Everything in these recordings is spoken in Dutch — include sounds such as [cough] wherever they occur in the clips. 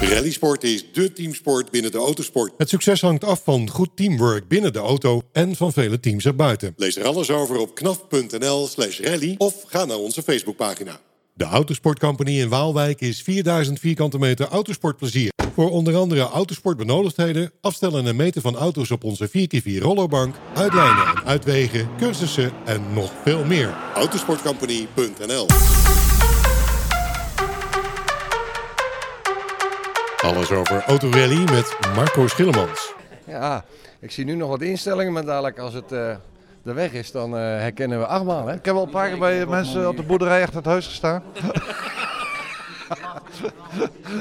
Rallysport is dé teamsport binnen de autosport. Het succes hangt af van goed teamwork binnen de auto en van vele teams erbuiten. Lees er alles over op knaf.nl slash rally of ga naar onze Facebookpagina. De Autosport Company in Waalwijk is 4000 vierkante meter autosportplezier. Voor onder andere autosportbenodigdheden, afstellen en meten van auto's op onze 4x4 rollerbank, uitlijnen en uitwegen, cursussen en nog veel meer. Autosportcompany.nl Alles over autorally met Marco Schillemans. Ja, ik zie nu nog wat instellingen, maar dadelijk als het eh, de weg is, dan eh, herkennen we achtmaal. Hè? Ik heb wel een paar keer bij mensen op de boerderij achter het huis gestaan. [laughs]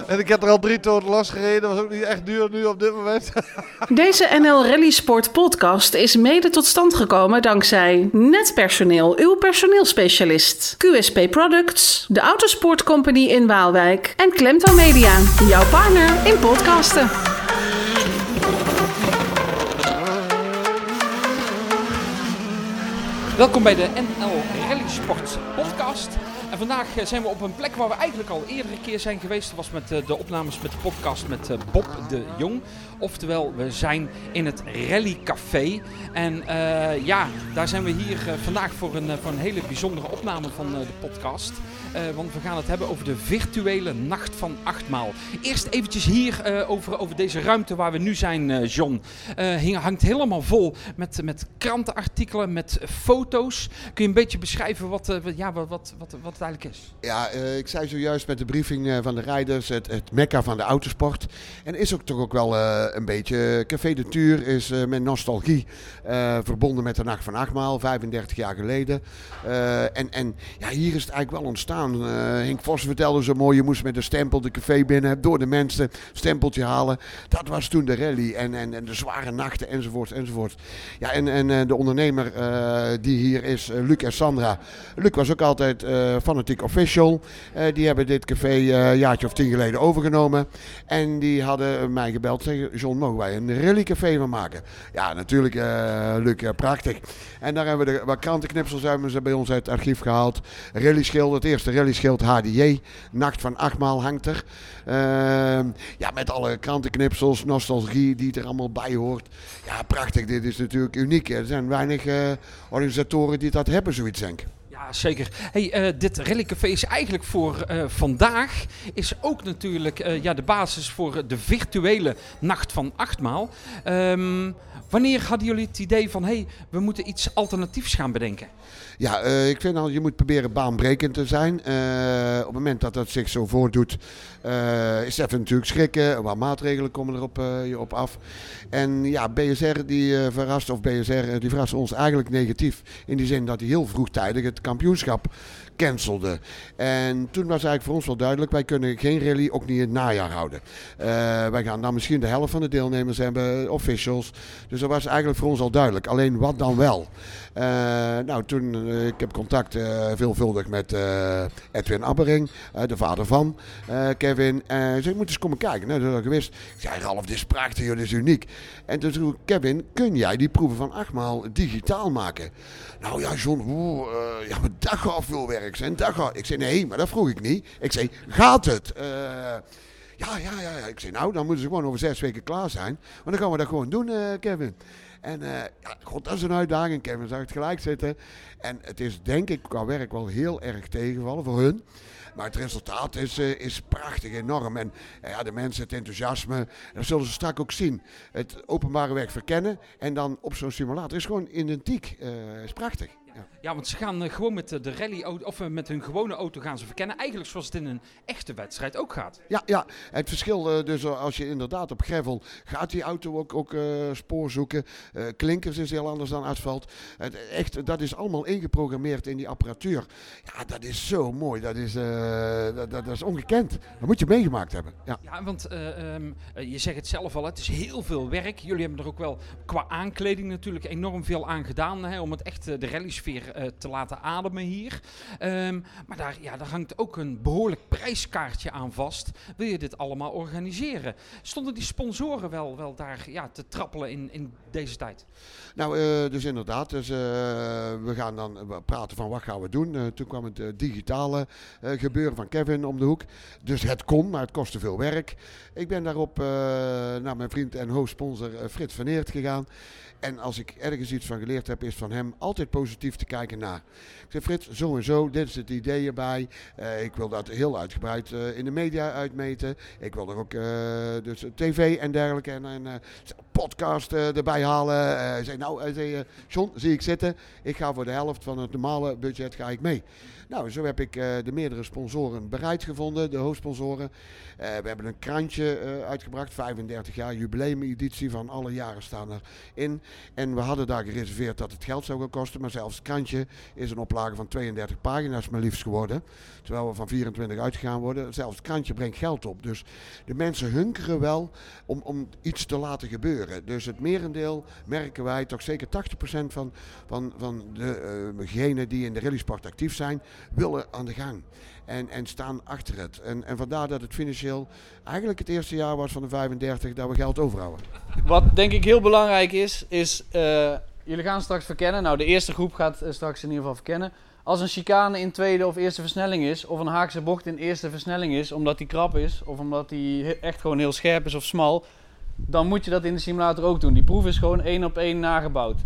en ik heb er al drie toten last gereden. Dat was ook niet echt duur nu op dit moment. Deze NL Rally Sport podcast is mede tot stand gekomen dankzij Netpersoneel, uw personeelspecialist, QSP Products, de Autosport Company in Waalwijk en Klemto Media, jouw partner in podcasten. Welkom bij de NL Rally Sport podcast. Vandaag eh, zijn we op een plek waar we eigenlijk al eerder een keer zijn geweest. Dat was met eh, de opnames met de podcast met eh, Bob de Jong. Oftewel, we zijn in het Rally Café. En eh, ja, daar zijn we hier eh, vandaag voor een, eh, voor een hele bijzondere opname van de podcast. Want we gaan het hebben over de virtuele nacht van achtmaal. Eerst eventjes hier over, over deze ruimte waar we nu zijn, John. Hangt helemaal vol met, met krantenartikelen, met foto's. Kun je een beetje beschrijven wat, ja, wat, wat, wat, het eigenlijk is? Ja, ik zei zojuist met de briefing van de rijders, het, het mekka van de autosport. En is ook toch ook wel een beetje, Café de Tuur is eh, met nostalgie eh, verbonden met de Nacht van Achtmaal, 35 jaar geleden. Eh, en, en ja, hier is het eigenlijk wel ontstaan. Eh Henk Vos vertelde zo mooi, je moest met een stempel de café binnen, door de mensen, stempeltje halen. Dat was toen de rally en, en, en de zware nachten enzovoort enzovoort. Ja, en, en eh, de ondernemer eh, die hier is, eh, Luc en Sandra. Luc was ook altijd eh fanatiek official. Eh, die hebben dit café eh, een jaartje of tien geleden overgenomen. En die hadden mij gebeld. Zeggen, Mogen wij een rallycafé van maken? Ja, natuurlijk, eh, Luc, eh, prachtig. En daar hebben we de, wat krantenknipsels hebben ze bij ons uit het archief gehaald. Rallyschild, het eerste rallyschild HDJ. Nacht van achtmaal hangt er. Ehm, ja, met alle krantenknipsels, nostalgie die er allemaal bij hoort. Ja, prachtig. Dit is natuurlijk uniek. Er zijn weinig eh, organisatoren die dat hebben, zoiets denk ik. Zeker. Hey, eh, dit is eigenlijk voor eh, vandaag is ook natuurlijk eh, ja, de basis voor de virtuele nacht van achtmaal. Ehm, wanneer hadden jullie het idee van, hey, we moeten iets alternatiefs gaan bedenken? Ja, ik vind al, je moet proberen baanbrekend te zijn. Op het moment dat dat zich zo voordoet, is even natuurlijk schrikken. Wat maatregelen komen erop eh, je op af. En ja, BSR die verrast, of BSR die verrast ons eigenlijk negatief. In die zin dat hij heel vroegtijdig het kampioenschap cancelde. En toen was eigenlijk voor ons wel duidelijk, wij kunnen geen rally ook niet in het najaar houden. Eh, wij gaan dan misschien de helft van de deelnemers hebben, officials. Dus dat was eigenlijk voor ons al duidelijk. Alleen wat dan wel? Eh, nou, toen, eh, ik heb contact veelvuldig met Edwin Abbering, de vader van Kevin. En zei, moet eens komen kijken. Nou, dat ik gewist. Ik zei, Ralf, dit is prachtig, dit is uniek. En toen vroeg Kevin, kun jij die proeven van achtmaal digitaal maken? Nou ja, John, eh, ja, maar dat gaat veel zijn. Dat gaat. Ik zei, nee, maar dat vroeg ik niet. Ik zei, gaat het? Eh, ja, ja, ja, ja. Ik zei, nou, dan moeten ze gewoon over zes weken klaar zijn. Want dan gaan we dat gewoon doen, eh, Kevin. En eh, ja, god, dat is een uitdaging. Kevin zag het gelijk zitten. En het is denk ik qua werk wel heel erg tegenvallen voor hun. Maar het resultaat is, is prachtig, enorm. En ja, de mensen, het enthousiasme, dat zullen ze straks ook zien. Het openbare werk verkennen en dan op zo'n simulator is gewoon identiek. is prachtig. Ja. Ja, want ze gaan eh, gewoon met eh, de rally of eh, met hun gewone auto gaan ze verkennen. Eigenlijk zoals het in een echte wedstrijd ook gaat. Ja, ja, het verschil dus als je inderdaad op gravel gaat die auto ook, ook spoor zoeken. Eh, klinkers is heel anders dan asfalt. Het, echt, dat is allemaal ingeprogrammeerd in die apparatuur. Ja, dat is zo mooi. Dat is, dat, dat, is ongekend. Dat moet je meegemaakt hebben. Ja. Ja, want eh, ehm, eh, je zegt het zelf al, het is heel veel werk. Jullie hebben er ook wel qua aankleding natuurlijk enorm veel aan gedaan hè, om het echt de rallysfeer eh, te laten ademen hier. Ehm, maar daar, ja, daar hangt ook een behoorlijk prijskaartje aan vast. Wil je dit allemaal organiseren? Stonden die sponsoren wel, wel daar ja, te trappelen in, in deze tijd? Nou, eh, dus inderdaad. Dus, eh, we gaan dan praten van wat gaan we doen. Toen kwam het digitale gebeuren van Kevin om de hoek. Dus het kon, maar het kostte veel werk. Ik ben daarop naar mijn vriend en hoofdsponsor Frits van Eert gegaan. En als ik ergens iets van geleerd heb, is van hem altijd positief te kijken naar. Ik zeg, Frits, zo en zo, dit is het idee erbij. Eh, ik wil dat heel uitgebreid eh, in de media uitmeten. Ik wil er ook eh, dus tv en dergelijke en een podcast eh, erbij halen. Eh, hij zei, nou, zei, eh, John, zie ik zitten. Ik ga voor de helft van het normale budget ga ik mee. Nou, zo heb ik de meerdere sponsoren bereid gevonden, de hoofdsponsoren. We hebben een krantje uitgebracht, 35 jaar jubileumeditie van alle jaren staan erin. En we hadden daar gereserveerd dat het geld zou gaan kosten, maar zelfs het krantje is een oplage van 32 pagina's maar liefst geworden. Terwijl we van 24 uitgegaan worden. Zelfs het krantje brengt geld op. Dus de mensen hunkeren wel om, om iets te laten gebeuren. Dus het merendeel merken wij, toch zeker 80% van, van, van degenen die in de rallysport actief zijn, willen aan de gang. En, en staan achter het. En, en vandaar dat het financieel eigenlijk het eerste jaar was van de 35 dat we geld overhouden. Wat denk ik heel belangrijk is, is eh, jullie gaan straks verkennen. Nou, de eerste groep gaat eh, straks in ieder geval verkennen. Als een chicane in tweede of eerste versnelling is, of een haakse bocht in eerste versnelling is, omdat die krap is, of omdat die echt gewoon heel scherp is of smal, dan moet je dat in de simulator ook doen. Die proef is gewoon één op één nagebouwd.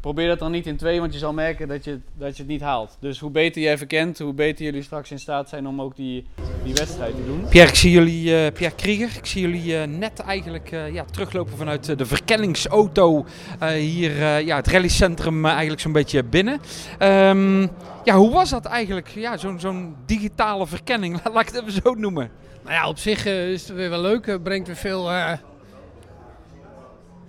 Probeer dat dan niet in twee, want je zal merken dat je, dat je het niet haalt. Dus hoe beter jij verkent, hoe beter jullie straks in staat zijn om ook die, die wedstrijd te doen. Pierre, ik zie jullie, eh, Pierre Krieger, ik zie jullie eh, net eigenlijk eh, ja, teruglopen vanuit de verkenningsauto eh, hier eh, ja, het rallycentrum eigenlijk zo'n beetje binnen. Ehm, ja, hoe was dat eigenlijk, ja, zo'n zo'n digitale verkenning, [laughs] laat ik het even zo noemen. Nou ja, op zich eh, is het weer wel leuk. Het brengt weer veel.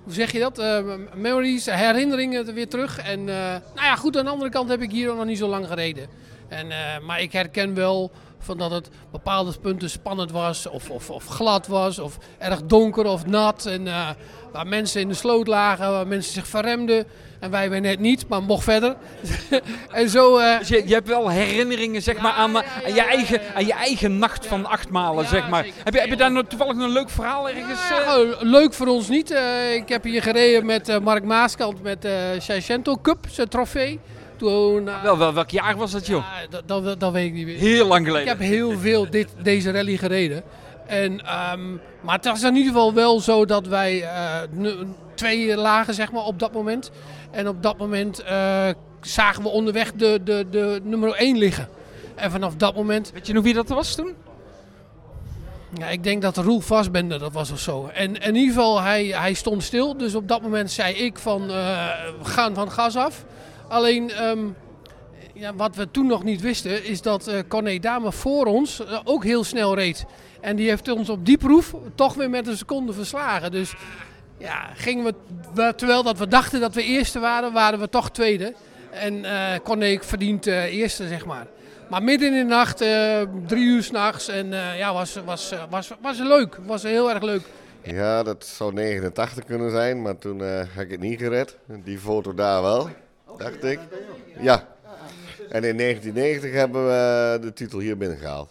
Hoe zeg je dat? Eh, memories, herinneringen er weer terug. En eh, nou ja, goed, aan de andere kant heb ik hier nog niet zo lang gereden. En, eh, maar ik herken wel van dat het bepaalde punten spannend was, of, of, of glad was, of erg donker of nat. En eh, waar mensen in de sloot lagen, waar mensen zich verremden. En wij weer net niet, maar mocht verder. [laughs] en zo. eh, Dus je, je hebt wel herinneringen zeg maar, aan, eh, aan, je eigen, aan je eigen nacht van acht malen. Zeg maar. zeker. Heb, je, heb je daar nog toevallig een leuk verhaal ergens? Gewoon leuk voor ons niet. Ik heb hier gereden met Mark Maaskant met de uh, Seicento Cup, zijn trofee. Toen, Wel, wel, welk jaar was dat joh? ja, dat, dat, dat weet ik niet meer. Heel lang Ik geleden. heb heel veel dit, deze rally gereden. En, ehm, maar het was in ieder geval wel zo dat wij eh, twee lagen zeg maar, op dat moment. En op dat moment eh, zagen we onderweg de, de, de nummer 1 liggen. En vanaf dat moment Weet je nog wie dat was toen? Ja, ik denk dat Roel Vastbende dat was of zo. En in ieder geval, hij, hij stond stil. Dus op dat moment zei ik van, eh, we gaan van gas af. Alleen, ehm, ja, wat we toen nog niet wisten, is dat eh Corné Dame voor ons eh, ook heel snel reed. En die heeft ons op die proef toch weer met een seconde verslagen. Dus ja, gingen we, terwijl dat we dachten dat we eerste waren, waren we toch tweede. En Corné verdient eh, eerste, zeg maar. Maar midden in de nacht, drie uur s'nachts. En ja, was, was, was, was leuk. Was heel erg leuk. Ja, dat zou 89 kunnen zijn, maar toen heb ik het niet gered. Die foto daar wel, dacht ik. Ja. En in 1990 hebben we de titel hier binnengehaald.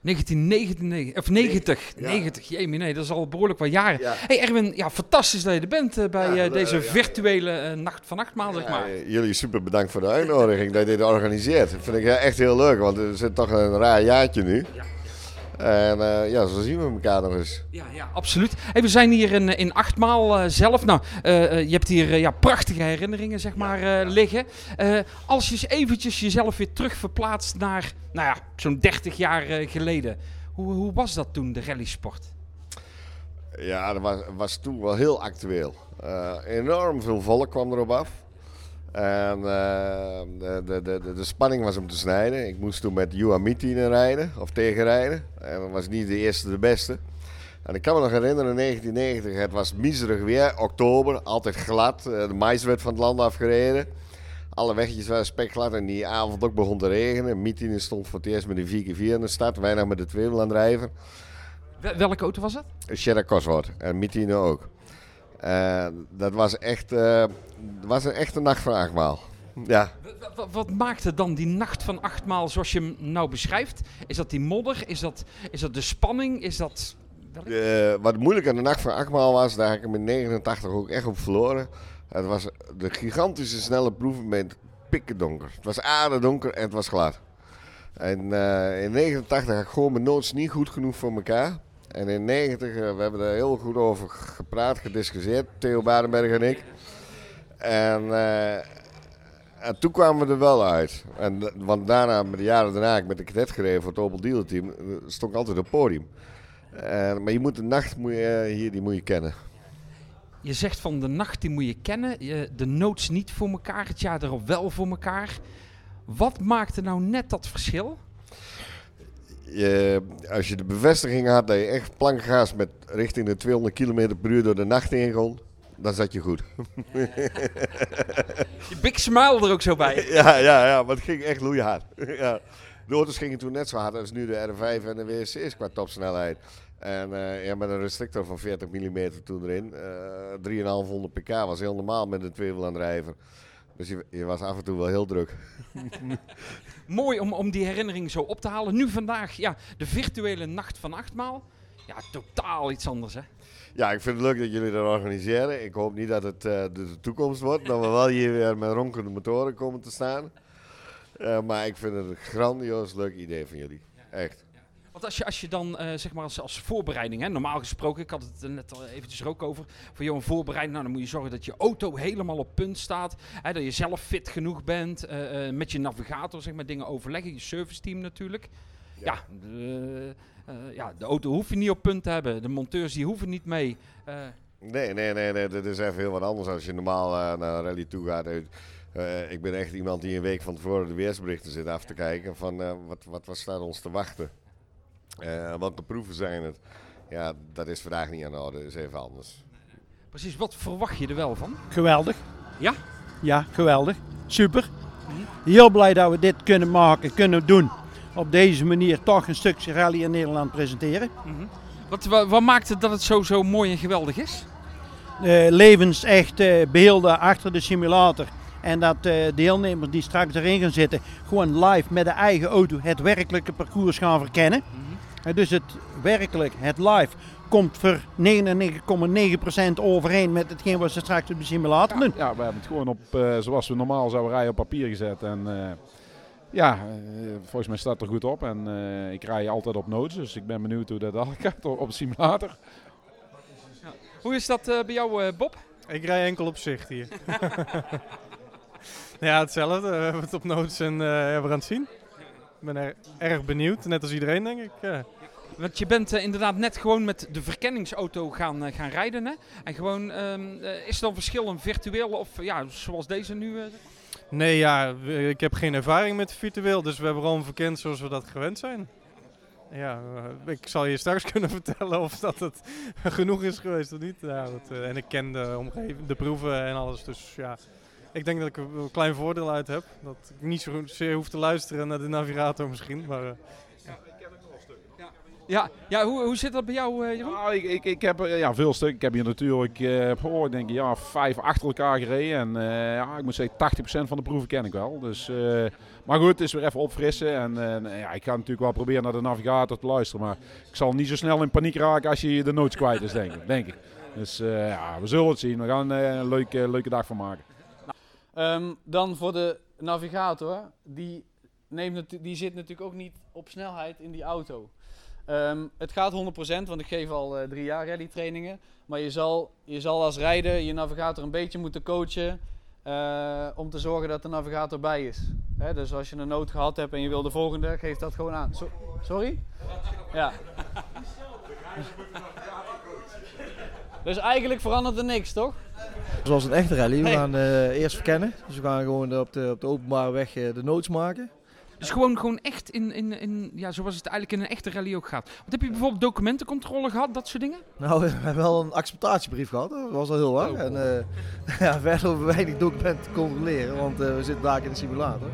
1999, of 90, Ja. 90, jemie, nee, dat is al behoorlijk wat jaren. Ja. Hey Erwin, ja, fantastisch dat je er bent eh, bij Ja, eh, deze eh, ja. virtuele eh, nacht van achtmaal, zeg maar. Eh, jullie super bedankt voor de uitnodiging dat je dit organiseert. Dat vind ik eh, echt heel leuk, want het zit toch een raar jaartje nu. En eh, ja, zo zien we elkaar nog eens. Ja, ja, absoluut. Hey, we zijn hier in, in Achtmaal eh, zelf. Nou, eh, eh, je hebt hier eh, ja, prachtige herinneringen zeg maar, eh, liggen. Eh, als je eens eventjes jezelf weer terug verplaatst naar nou ja, zo'n 30 jaar eh, geleden. Hoe, hoe was dat toen, de rallysport? Ja, dat was, was toen wel heel actueel. Eh, enorm veel volk kwam erop af. En eh, de, de, de, de- spanning was om te snijden. Ik moest toen met Juha Mittinen rijden, of tegenrijden. En dat was niet de eerste, de beste. En ik kan me nog herinneren, in 1990, het was miserig weer, oktober, altijd glad. Eh, De mais werd van het land afgereden. Alle wegjes waren spekglad en die avond ook begon te regenen. Mittinen stond voor het eerst met een 4x4 in de stad, wij nog met de tweewiel aan het drijven. Wel- welke auto was dat? Sherra Cosworth en Mittine ook. En dat was echt, eh, was een echte nacht van achtmaal. Ja. Wat, maakte dan die nacht van achtmaal zoals je hem nou beschrijft? Is dat die modder? Is dat, is dat de spanning? Is dat... Eh, wat moeilijk aan de nacht van achtmaal was, daar heb ik hem in 89 ook echt op verloren. Het was de gigantische snelle proeven met pikken donker. Het was aardedonker en het was glad. En eh, in 89 had ik gewoon mijn notes niet goed genoeg voor elkaar. En in 90, eh, we hebben er heel goed over gepraat, gediscussieerd, Theo Barenberg en ik. En, eh, en toen kwamen we er wel uit. En, d- want daarna, met de jaren daarna, ik met de cadet gereden voor het Opel Dealer team, eh, stond ik altijd op het podium. Maar je moet de nacht moet je, eh, hier, die moet je kennen. Je zegt van de nacht die moet je kennen. De notes niet voor elkaar, het jaar erop wel voor elkaar. Wat maakte nou net dat verschil? Je, als je de bevestiging had dat je echt plankgaas met richting de 200 km per uur door de nacht heen kon, dan zat je goed. [laughs] Big smile er ook zo bij. ja, ja, ja, maar het ging echt loeihard. [laughs] ja. De auto's gingen toen net zo hard als nu de R5 en de WRC's qua topsnelheid. En eh, ja, met een restrictor van 40 mm toen erin. eh 3500 pk was heel normaal met een tweewielaandrijver. Dus je, je was af en toe wel heel druk. [laughs] Mooi om, om die herinnering zo op te halen. Nu vandaag, ja, de virtuele nacht van achtmaal. Ja, totaal iets anders hè. Ja, ik vind het leuk dat jullie dat organiseren. Ik hoop niet dat het eh, de, de toekomst wordt. Dat we wel hier weer met ronkende motoren komen te staan. Eh, maar ik vind het een grandioos leuk idee van jullie. Echt. Want als je, als je dan, eh, zeg maar als, als voorbereiding, hè, normaal gesproken, ik had het er net al eventjes ook over, voor jou een voorbereiding, nou dan moet je zorgen dat je auto helemaal op punt staat, hè, dat je zelf fit genoeg bent, eh, eh, met je navigator zeg maar dingen overleggen, je service team natuurlijk. Ja, de, ja, de auto hoef je niet op punt te hebben, de monteurs die hoeven niet mee. Nee, nee, nee, nee, dit is even heel wat anders als je normaal naar een rally toe gaat. Ik ben echt iemand die een week van tevoren de weersberichten zit af te kijken van wat, wat, wat staat ons te wachten. Eh, wat de proeven zijn het. Ja, dat is vandaag niet aan de orde, dat is even anders. precies, wat verwacht je er wel van? Geweldig. Ja? Ja, geweldig. Super. Heel blij dat we dit kunnen maken, kunnen doen. Op deze manier toch een stukje rally in Nederland presenteren. Wat, wa- wat maakt het dat het zo, zo mooi en geweldig is? Eh, levensechte beelden achter de simulator. En dat eh, deelnemers die straks erin gaan zitten, gewoon live met de eigen auto het werkelijke parcours gaan verkennen. Eh, dus het werkelijk, het live, komt voor 99,9% overeen met hetgeen wat ze straks op de simulator doen. Ja, we hebben het gewoon op eh, zoals we normaal zouden rijden op papier gezet. En eh, ja, eh, volgens mij staat het er goed op. En eh, ik rij altijd op notes, dus ik ben benieuwd hoe dat al gaat op de simulator. Hoe is dat eh, bij jou, eh, Bob? Ik rij enkel op zicht hier. [laughs] ja, hetzelfde. We hebben het op notes en eh, ja, we gaan het zien. Ik ben er erg benieuwd, net als iedereen denk ik. Want je bent eh, inderdaad net gewoon met de verkenningsauto gaan, eh, gaan rijden. Hè? En gewoon, ehm, eh, is er dan verschil een virtueel of ja, zoals deze nu? Nee, ja, ik heb geen ervaring met virtueel, dus we hebben gewoon verkend zoals we dat gewend zijn. Ja, ik zal je straks [laughs] kunnen vertellen of dat het [laughs] genoeg is geweest of niet. Ja, en ik ken de omgeving, de proeven en alles, dus ja. Ik denk dat ik er een klein voordeel uit heb. Dat ik niet zo zeer hoef te luisteren naar de navigator misschien, maar... Ja, ja hoe, hoe zit dat bij jou, eh, Jeroen? Nou, ik, ik, ik heb eh, ja, veel stukken. Ik heb hier natuurlijk, eh oh, ik denk ja, vijf achter elkaar gereden. En eh, ja, ik moet zeggen, 80% van de proeven ken ik wel. Dus, eh, maar goed, het is weer even opfrissen. En eh, ja, ik ga natuurlijk wel proberen naar de navigator te luisteren. Maar ik zal niet zo snel in paniek raken als je de notes kwijt is, denk ik. Denk ik. Dus eh, ja, we zullen het zien. We gaan er een leuke, leuke dag van maken. Ehm, dan voor de navigator, die, neemt die zit natuurlijk ook niet op snelheid in die auto. Ehm, het gaat 100%, want ik geef al eh, drie jaar rallytrainingen. Maar je zal, je zal als rijder je navigator een beetje moeten coachen eh, om te zorgen dat de navigator bij is. Hè, dus als je een nood gehad hebt en je wil de volgende, geef dat gewoon aan. So- sorry? Ja. Dus eigenlijk verandert er niks, toch? Zoals een echte rally. We gaan eh, eerst verkennen. Dus we gaan gewoon op de, op de openbare weg de notes maken. Dus gewoon, gewoon echt in, in, in, ja, zoals het eigenlijk in een echte rally ook gaat. Want heb je bijvoorbeeld documentencontrole gehad, dat soort dingen? Nou, we hebben wel een acceptatiebrief gehad. Dat was al heel lang. Oh. En eh, [laughs] ja, verder hoeven documenten te controleren. Want eh, we zitten daar in de simulator.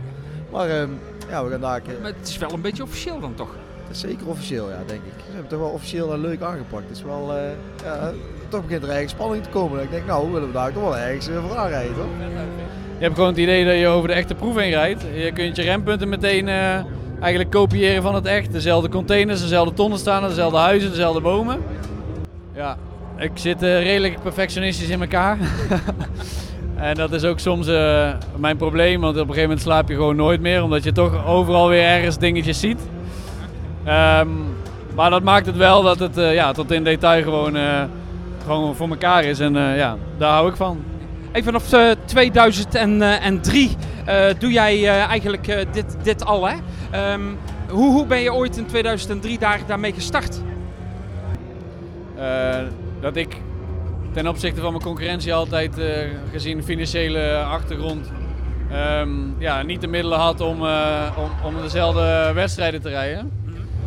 Maar ehm, ja, we gaan daar... Maar het is wel een beetje officieel dan toch? Het is zeker officieel, ja, denk ik. Ze hebben het toch wel officieel en leuk aangepakt. Het is wel... eh, ja, toch begint er eigenlijk spanning te komen. Ik denk, nou, willen we daar toch wel ergens voor aanrijden, toch? Je hebt gewoon het idee dat je over de echte proef heen rijdt. Je kunt je rempunten meteen eh, eigenlijk kopiëren van het echt. Dezelfde containers, dezelfde tonnen staan, dezelfde huizen, dezelfde bomen. Ja, ik zit eh, redelijk perfectionistisch in elkaar. [laughs] en dat is ook soms eh, mijn probleem, want op een gegeven moment slaap je gewoon nooit meer, omdat je toch overal weer ergens dingetjes ziet. Ehm, maar dat maakt het wel dat het ja, tot in detail gewoon, gewoon voor elkaar is. En ja, daar hou ik van. Hey, vanaf eh, 2003 eh, doe jij eh, eigenlijk eh, dit, dit al, hè? Ehm, hoe, hoe ben je ooit in 2003 daar, daarmee gestart? Eh, dat ik ten opzichte van mijn concurrentie altijd, eh, gezien financiële achtergrond, ehm, ja, niet de middelen had om, eh, om, om dezelfde wedstrijden te rijden.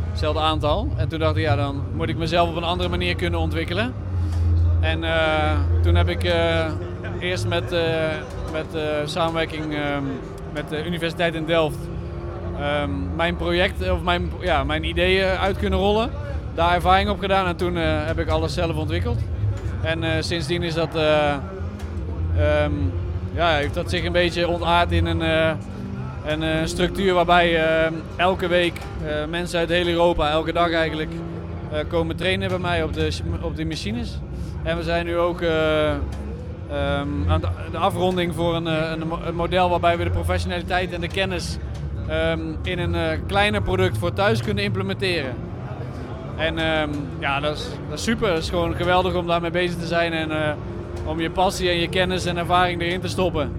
Hetzelfde aantal. En toen dacht ik, ja, dan moet ik mezelf op een andere manier kunnen ontwikkelen. En eh, toen heb ik eh, eerst met, eh, met eh, samenwerking ehm, met de Universiteit in Delft ehm, mijn project, of mijn, ja, mijn ideeën uit kunnen rollen. Daar ervaring op gedaan en toen eh, heb ik alles zelf ontwikkeld. En sindsdien is dat, eh, ehm, ja, heeft dat zich een beetje ontaard in een, een structuur waarbij elke week mensen uit heel Europa, elke dag eigenlijk, komen trainen bij mij op de, op de machines. En we zijn nu ook eh, ehm, aan de, afronding voor een, eh, een, mo- een model waarbij we de professionaliteit en de kennis ehm, in een eh, kleiner product voor thuis kunnen implementeren. En ehm, ja, dat is, dat is super. Het is gewoon geweldig om daarmee bezig te zijn en eh, om je passie en je kennis en ervaring erin te stoppen.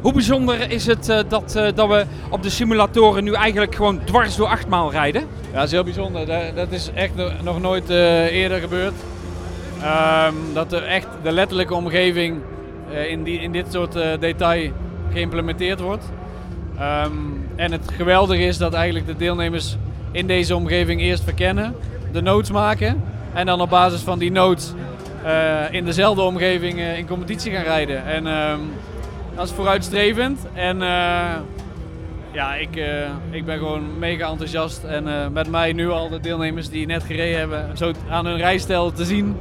Hoe bijzonder is het dat, dat we op de simulatoren nu eigenlijk gewoon dwars door achtmaal rijden? Ja, dat is heel bijzonder. Dat, dat is echt no- nog nooit eerder gebeurd. Ehm, dat er echt de letterlijke omgeving eh, in, die, in dit soort eh, detail geïmplementeerd wordt. Ehm, en het geweldige is dat eigenlijk de deelnemers in deze omgeving eerst verkennen, de notes maken en dan op basis van die notes eh, in dezelfde omgeving in competitie gaan rijden. En ehm, dat is vooruitstrevend en ja, ik, ik ben gewoon mega enthousiast. En met mij nu al de deelnemers die net gereden hebben, zo aan hun rijstijl te zien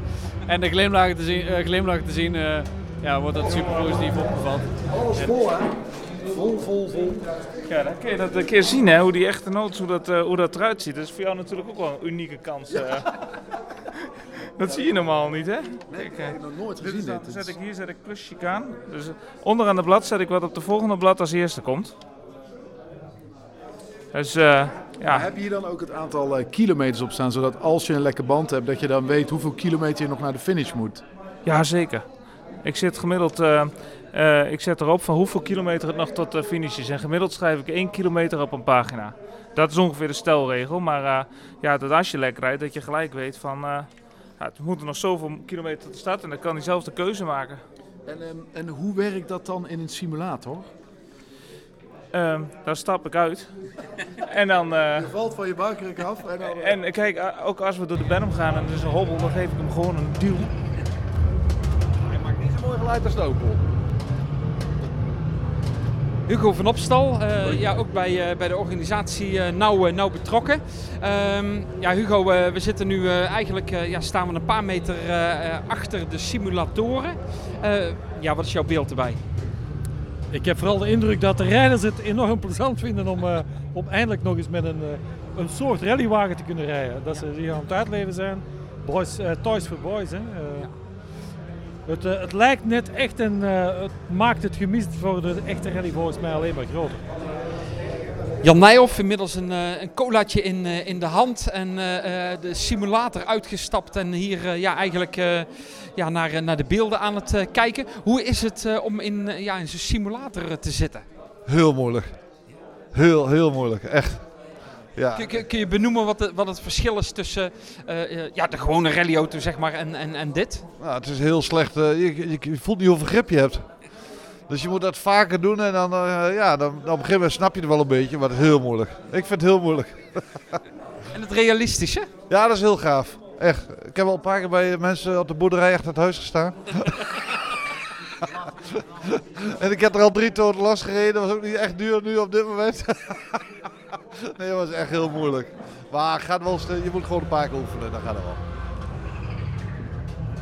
en de glimlachen te zien, eh, glimlach te zien, eh, ja, wordt dat super positief opgevat. Alles vol, hè? Vol, vol, vol. Ja, dan kun je dat een keer zien, hè, hoe die echte notes, hoe dat, eh, hoe dat eruit ziet. Dat is voor jou natuurlijk ook wel een unieke kans. [laughs] dat zie je normaal niet, hè? Nee, ik heb nog nooit dit gezien is dan- zet ik, hier zet ik plus chicaan. Dus onderaan het blad zet ik wat op de volgende blad als eerste komt. Dus eh, ja. Maar heb je hier dan ook het aantal eh, kilometers op staan, zodat als je een lekke band hebt, dat je dan weet hoeveel kilometer je nog naar de finish moet? Ja, zeker. Ik zit gemiddeld, eh, ik zet erop van hoeveel kilometer het nog tot de finish is. En gemiddeld schrijf ik 1 kilometer op een pagina. Dat is ongeveer de stelregel. Maar ja, dat als je lekker rijdt, dat je gelijk weet van... ja, het moet er nog zoveel kilometer tot de start en dan kan hij zelf de keuze maken. En, ehm, en hoe werkt dat dan in een simulator? Ehm daar stap ik uit. en dan... eh, Je valt van je buikruk af en dan... en kijk, eh, ook als we door de berm gaan en er is een hobbel, dan geef ik hem gewoon een duw. Hij maakt niet zo mooi geluid als de Opel. Hugo van Opstal, eh, ja, ook bij, eh, bij de organisatie eh, nauw, nauw betrokken. Ehm, ja, Hugo, we zitten nu eh, eigenlijk, eh, ja, staan we een paar meter achter de simulatoren. Eh, ja, wat is jouw beeld erbij? Ik heb vooral de indruk dat de rijders het enorm plezant vinden om, om eindelijk nog eens met een, eh, een soort rallywagen te kunnen rijden. Dat ze hier aan het uitleven zijn. Boys, eh, Toys for Boys. Hè. Eh, het, het lijkt net echt en het maakt het gemist voor de echte rally volgens mij alleen maar groter. Jan Nijhoff, inmiddels een, een colaatje in, in de hand en de simulator uitgestapt en hier ja, eigenlijk ja, naar, eh, naar de beelden aan het eh, kijken. Hoe is het eh, om in, ja, in zo'n simulator te zitten? Heel moeilijk. Heel, heel moeilijk. Echt. Ja. Kun, kun- je benoemen wat, de- wat het verschil is tussen ja, de gewone rallyauto zeg maar, en, en, en dit? Nou, het is heel slecht. je, voelt niet hoeveel grip je hebt. Dus je moet dat vaker doen en dan, ja, dan, op een gegeven moment snap je het wel een beetje, maar het is heel moeilijk. Ik vind het heel moeilijk. [laughs] En het realistische? Ja, dat is heel gaaf. Echt. Ik heb al een paar keer bij mensen op de boerderij achter het huis gestaan. [laughs] en ik heb er al drie toren last gereden. Dat was ook niet echt duur nu op dit moment. [laughs] nee, dat was echt heel moeilijk. Maar gaat wel, st- je moet gewoon een paar keer oefenen, dan gaat het wel.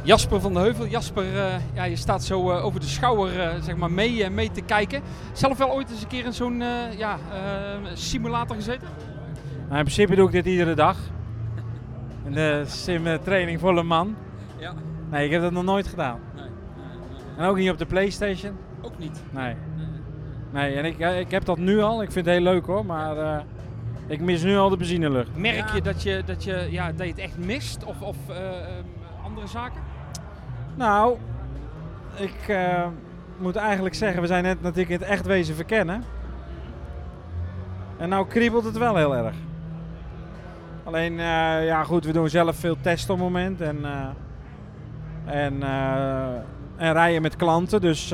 Jasper van de Heuvel. Jasper, eh, ja, je staat zo eh, over de schouder eh, zeg maar mee, eh, mee te kijken. Zelf wel ooit eens een keer in zo'n eh, ja, eh, simulator gezeten? Nou, in principe doe ik dit iedere dag. In de sim-training voor een man. Ja. Nee, ik heb dat nog nooit gedaan. En ook niet op de Playstation. Ook niet? Nee. Nee, en ik, ik heb dat nu al. Ik vind het heel leuk hoor, maar eh, ik mis nu al de benzinelucht. Merk je dat je, dat, je, ja, dat je het echt mist? Of, of eh, ehm, andere zaken? Nou, ik eh, moet eigenlijk zeggen, we zijn net natuurlijk in het echt wezen verkennen. En nou kriebelt het wel heel erg. Alleen, eh, ja goed, we doen zelf veel testen op het moment. En, eh, en, eh, en rijden met klanten. Dus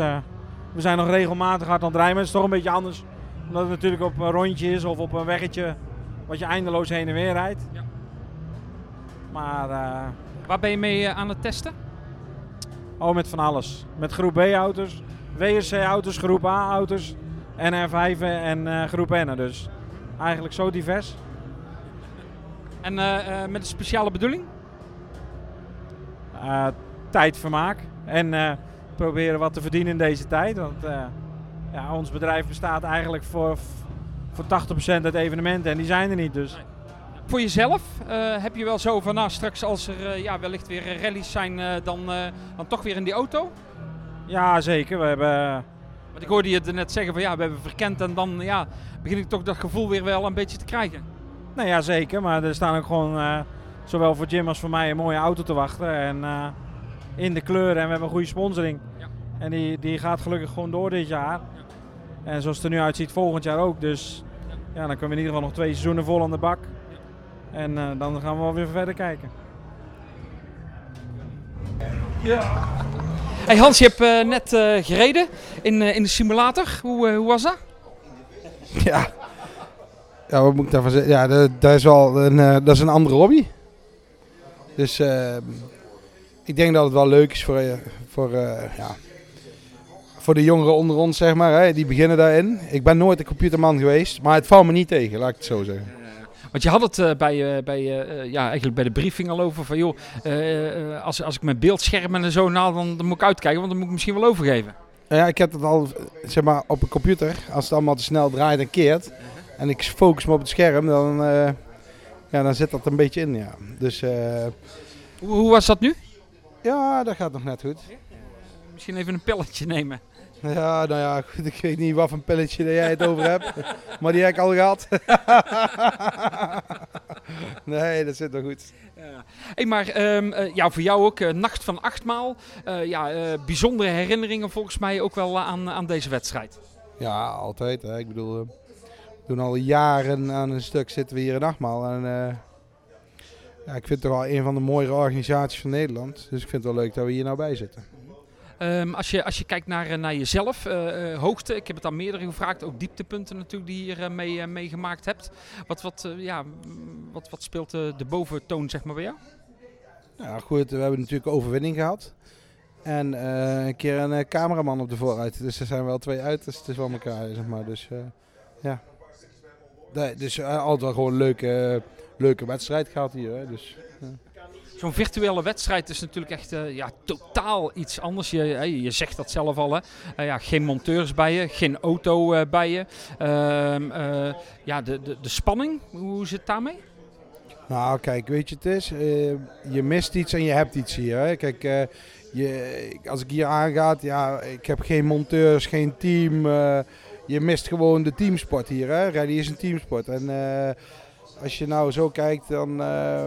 we zijn nog regelmatig hard aan het rijden. Maar het is toch een beetje anders. Omdat het natuurlijk op een rondje is of op een weggetje wat je eindeloos heen en weer rijdt. Maar... eh, Waar ben je mee aan het testen? Oh, met van alles. Met groep B-auto's, WRC-auto's, groep A-auto's, NR5 en eh, groep N. Dus eigenlijk zo divers. En eh, eh, met een speciale bedoeling? Eh, tijdvermaak. En proberen wat te verdienen in deze tijd. Want ja, ons bedrijf bestaat eigenlijk voor, voor 80% uit evenementen en die zijn er niet. Dus. Voor jezelf heb je wel zo van, nou straks als er ja, wellicht weer rallies zijn, dan, dan toch weer in die auto? Ja, zeker. We hebben... Want ik hoorde je net zeggen van ja, we hebben verkend en dan ja, begin ik toch dat gevoel weer wel een beetje te krijgen. Nou ja, zeker. Maar er staan ook gewoon, eh, zowel voor Jim als voor mij, een mooie auto te wachten. En eh, in de kleuren. En we hebben een goede sponsoring. En die, die gaat gelukkig gewoon door dit jaar. En zoals het er nu uitziet, volgend jaar ook. Dus ja, dan kunnen we in ieder geval nog twee seizoenen vol aan de bak. En eh, dan gaan we wel weer verder kijken. Ja. Hey Hans, je hebt eh, net eh, gereden in, eh, in de simulator. Hoe, eh, hoe was dat? Ja. Ja, wat moet ik daarvan zeggen? Ja, dat, dat is wel een, eh, dat is een andere hobby. Dus eh, ik denk dat het wel leuk is voor, eh, voor, eh, ja, voor de jongeren onder ons, zeg maar. Hè, die beginnen daarin. Ik ben nooit een computerman geweest, maar het valt me niet tegen, laat ik het zo zeggen. Want je had het bij, bij, ja, eigenlijk bij de briefing al over van joh, als, als ik mijn beeldschermen en zo nou, dan, dan moet ik uitkijken, want dan moet ik misschien wel overgeven. Ja, ik heb het al zeg maar, op een computer. Als het allemaal te snel draait en keert. En ik focus me op het scherm, dan, eh, ja, dan zit dat een beetje in. Ja. Dus, eh, Hoe, hoe was dat nu? Ja, dat gaat nog net goed. Misschien even een pilletje nemen. Ja, nou ja, goed, ik weet niet wat voor een pilletje dat jij het over hebt. [laughs] maar die heb ik al gehad. [laughs] nee, dat zit nog goed. Ja. Hey, maar ehm, eh, ja, voor jou ook, eh, Nacht van Achtmaal. Eh ja, eh, bijzondere herinneringen volgens mij ook wel aan, aan deze wedstrijd. Ja, altijd. Hè. Ik bedoel, doen al jaren aan een stuk zitten we hier in Achtmaal. En eh, ja, ik vind het toch wel een van de mooiere organisaties van Nederland. Dus ik vind het wel leuk dat we hier nou bij zitten. Ehm, als, je, als je kijkt naar, eh, naar jezelf, eh, hoogte, ik heb het aan meerdere gevraagd, ook dieptepunten natuurlijk die je hier mee, meegemaakt hebt. Wat, wat, ja, wat, wat speelt de, de boventoon zeg maar bij jou? Ja, goed, we hebben natuurlijk overwinning gehad. En een keer een cameraman op de vooruit. Dus er zijn wel twee uitersten van elkaar, zeg maar. Dus ja. Nee, dus eh, altijd wel gewoon een leuke, leuke wedstrijd gehad hier. Hè. Dus. Zo'n virtuele wedstrijd is natuurlijk echt eh, ja, totaal iets anders. Je, hè, je zegt dat zelf al. Hè. Eh, ja, geen monteurs bij je, geen auto eh, bij je. Ehm, eh, ja, de, de, de spanning, hoe zit het daarmee? Nou, kijk, weet je, het is, eh, je mist iets en je hebt iets hier. Hè. Kijk, eh, je, als ik hier aangaat, ja, ik heb geen monteurs, geen team. Je mist gewoon de teamsport hier. Hè. Rally is een teamsport. En eh, als je nou zo kijkt, dan, eh,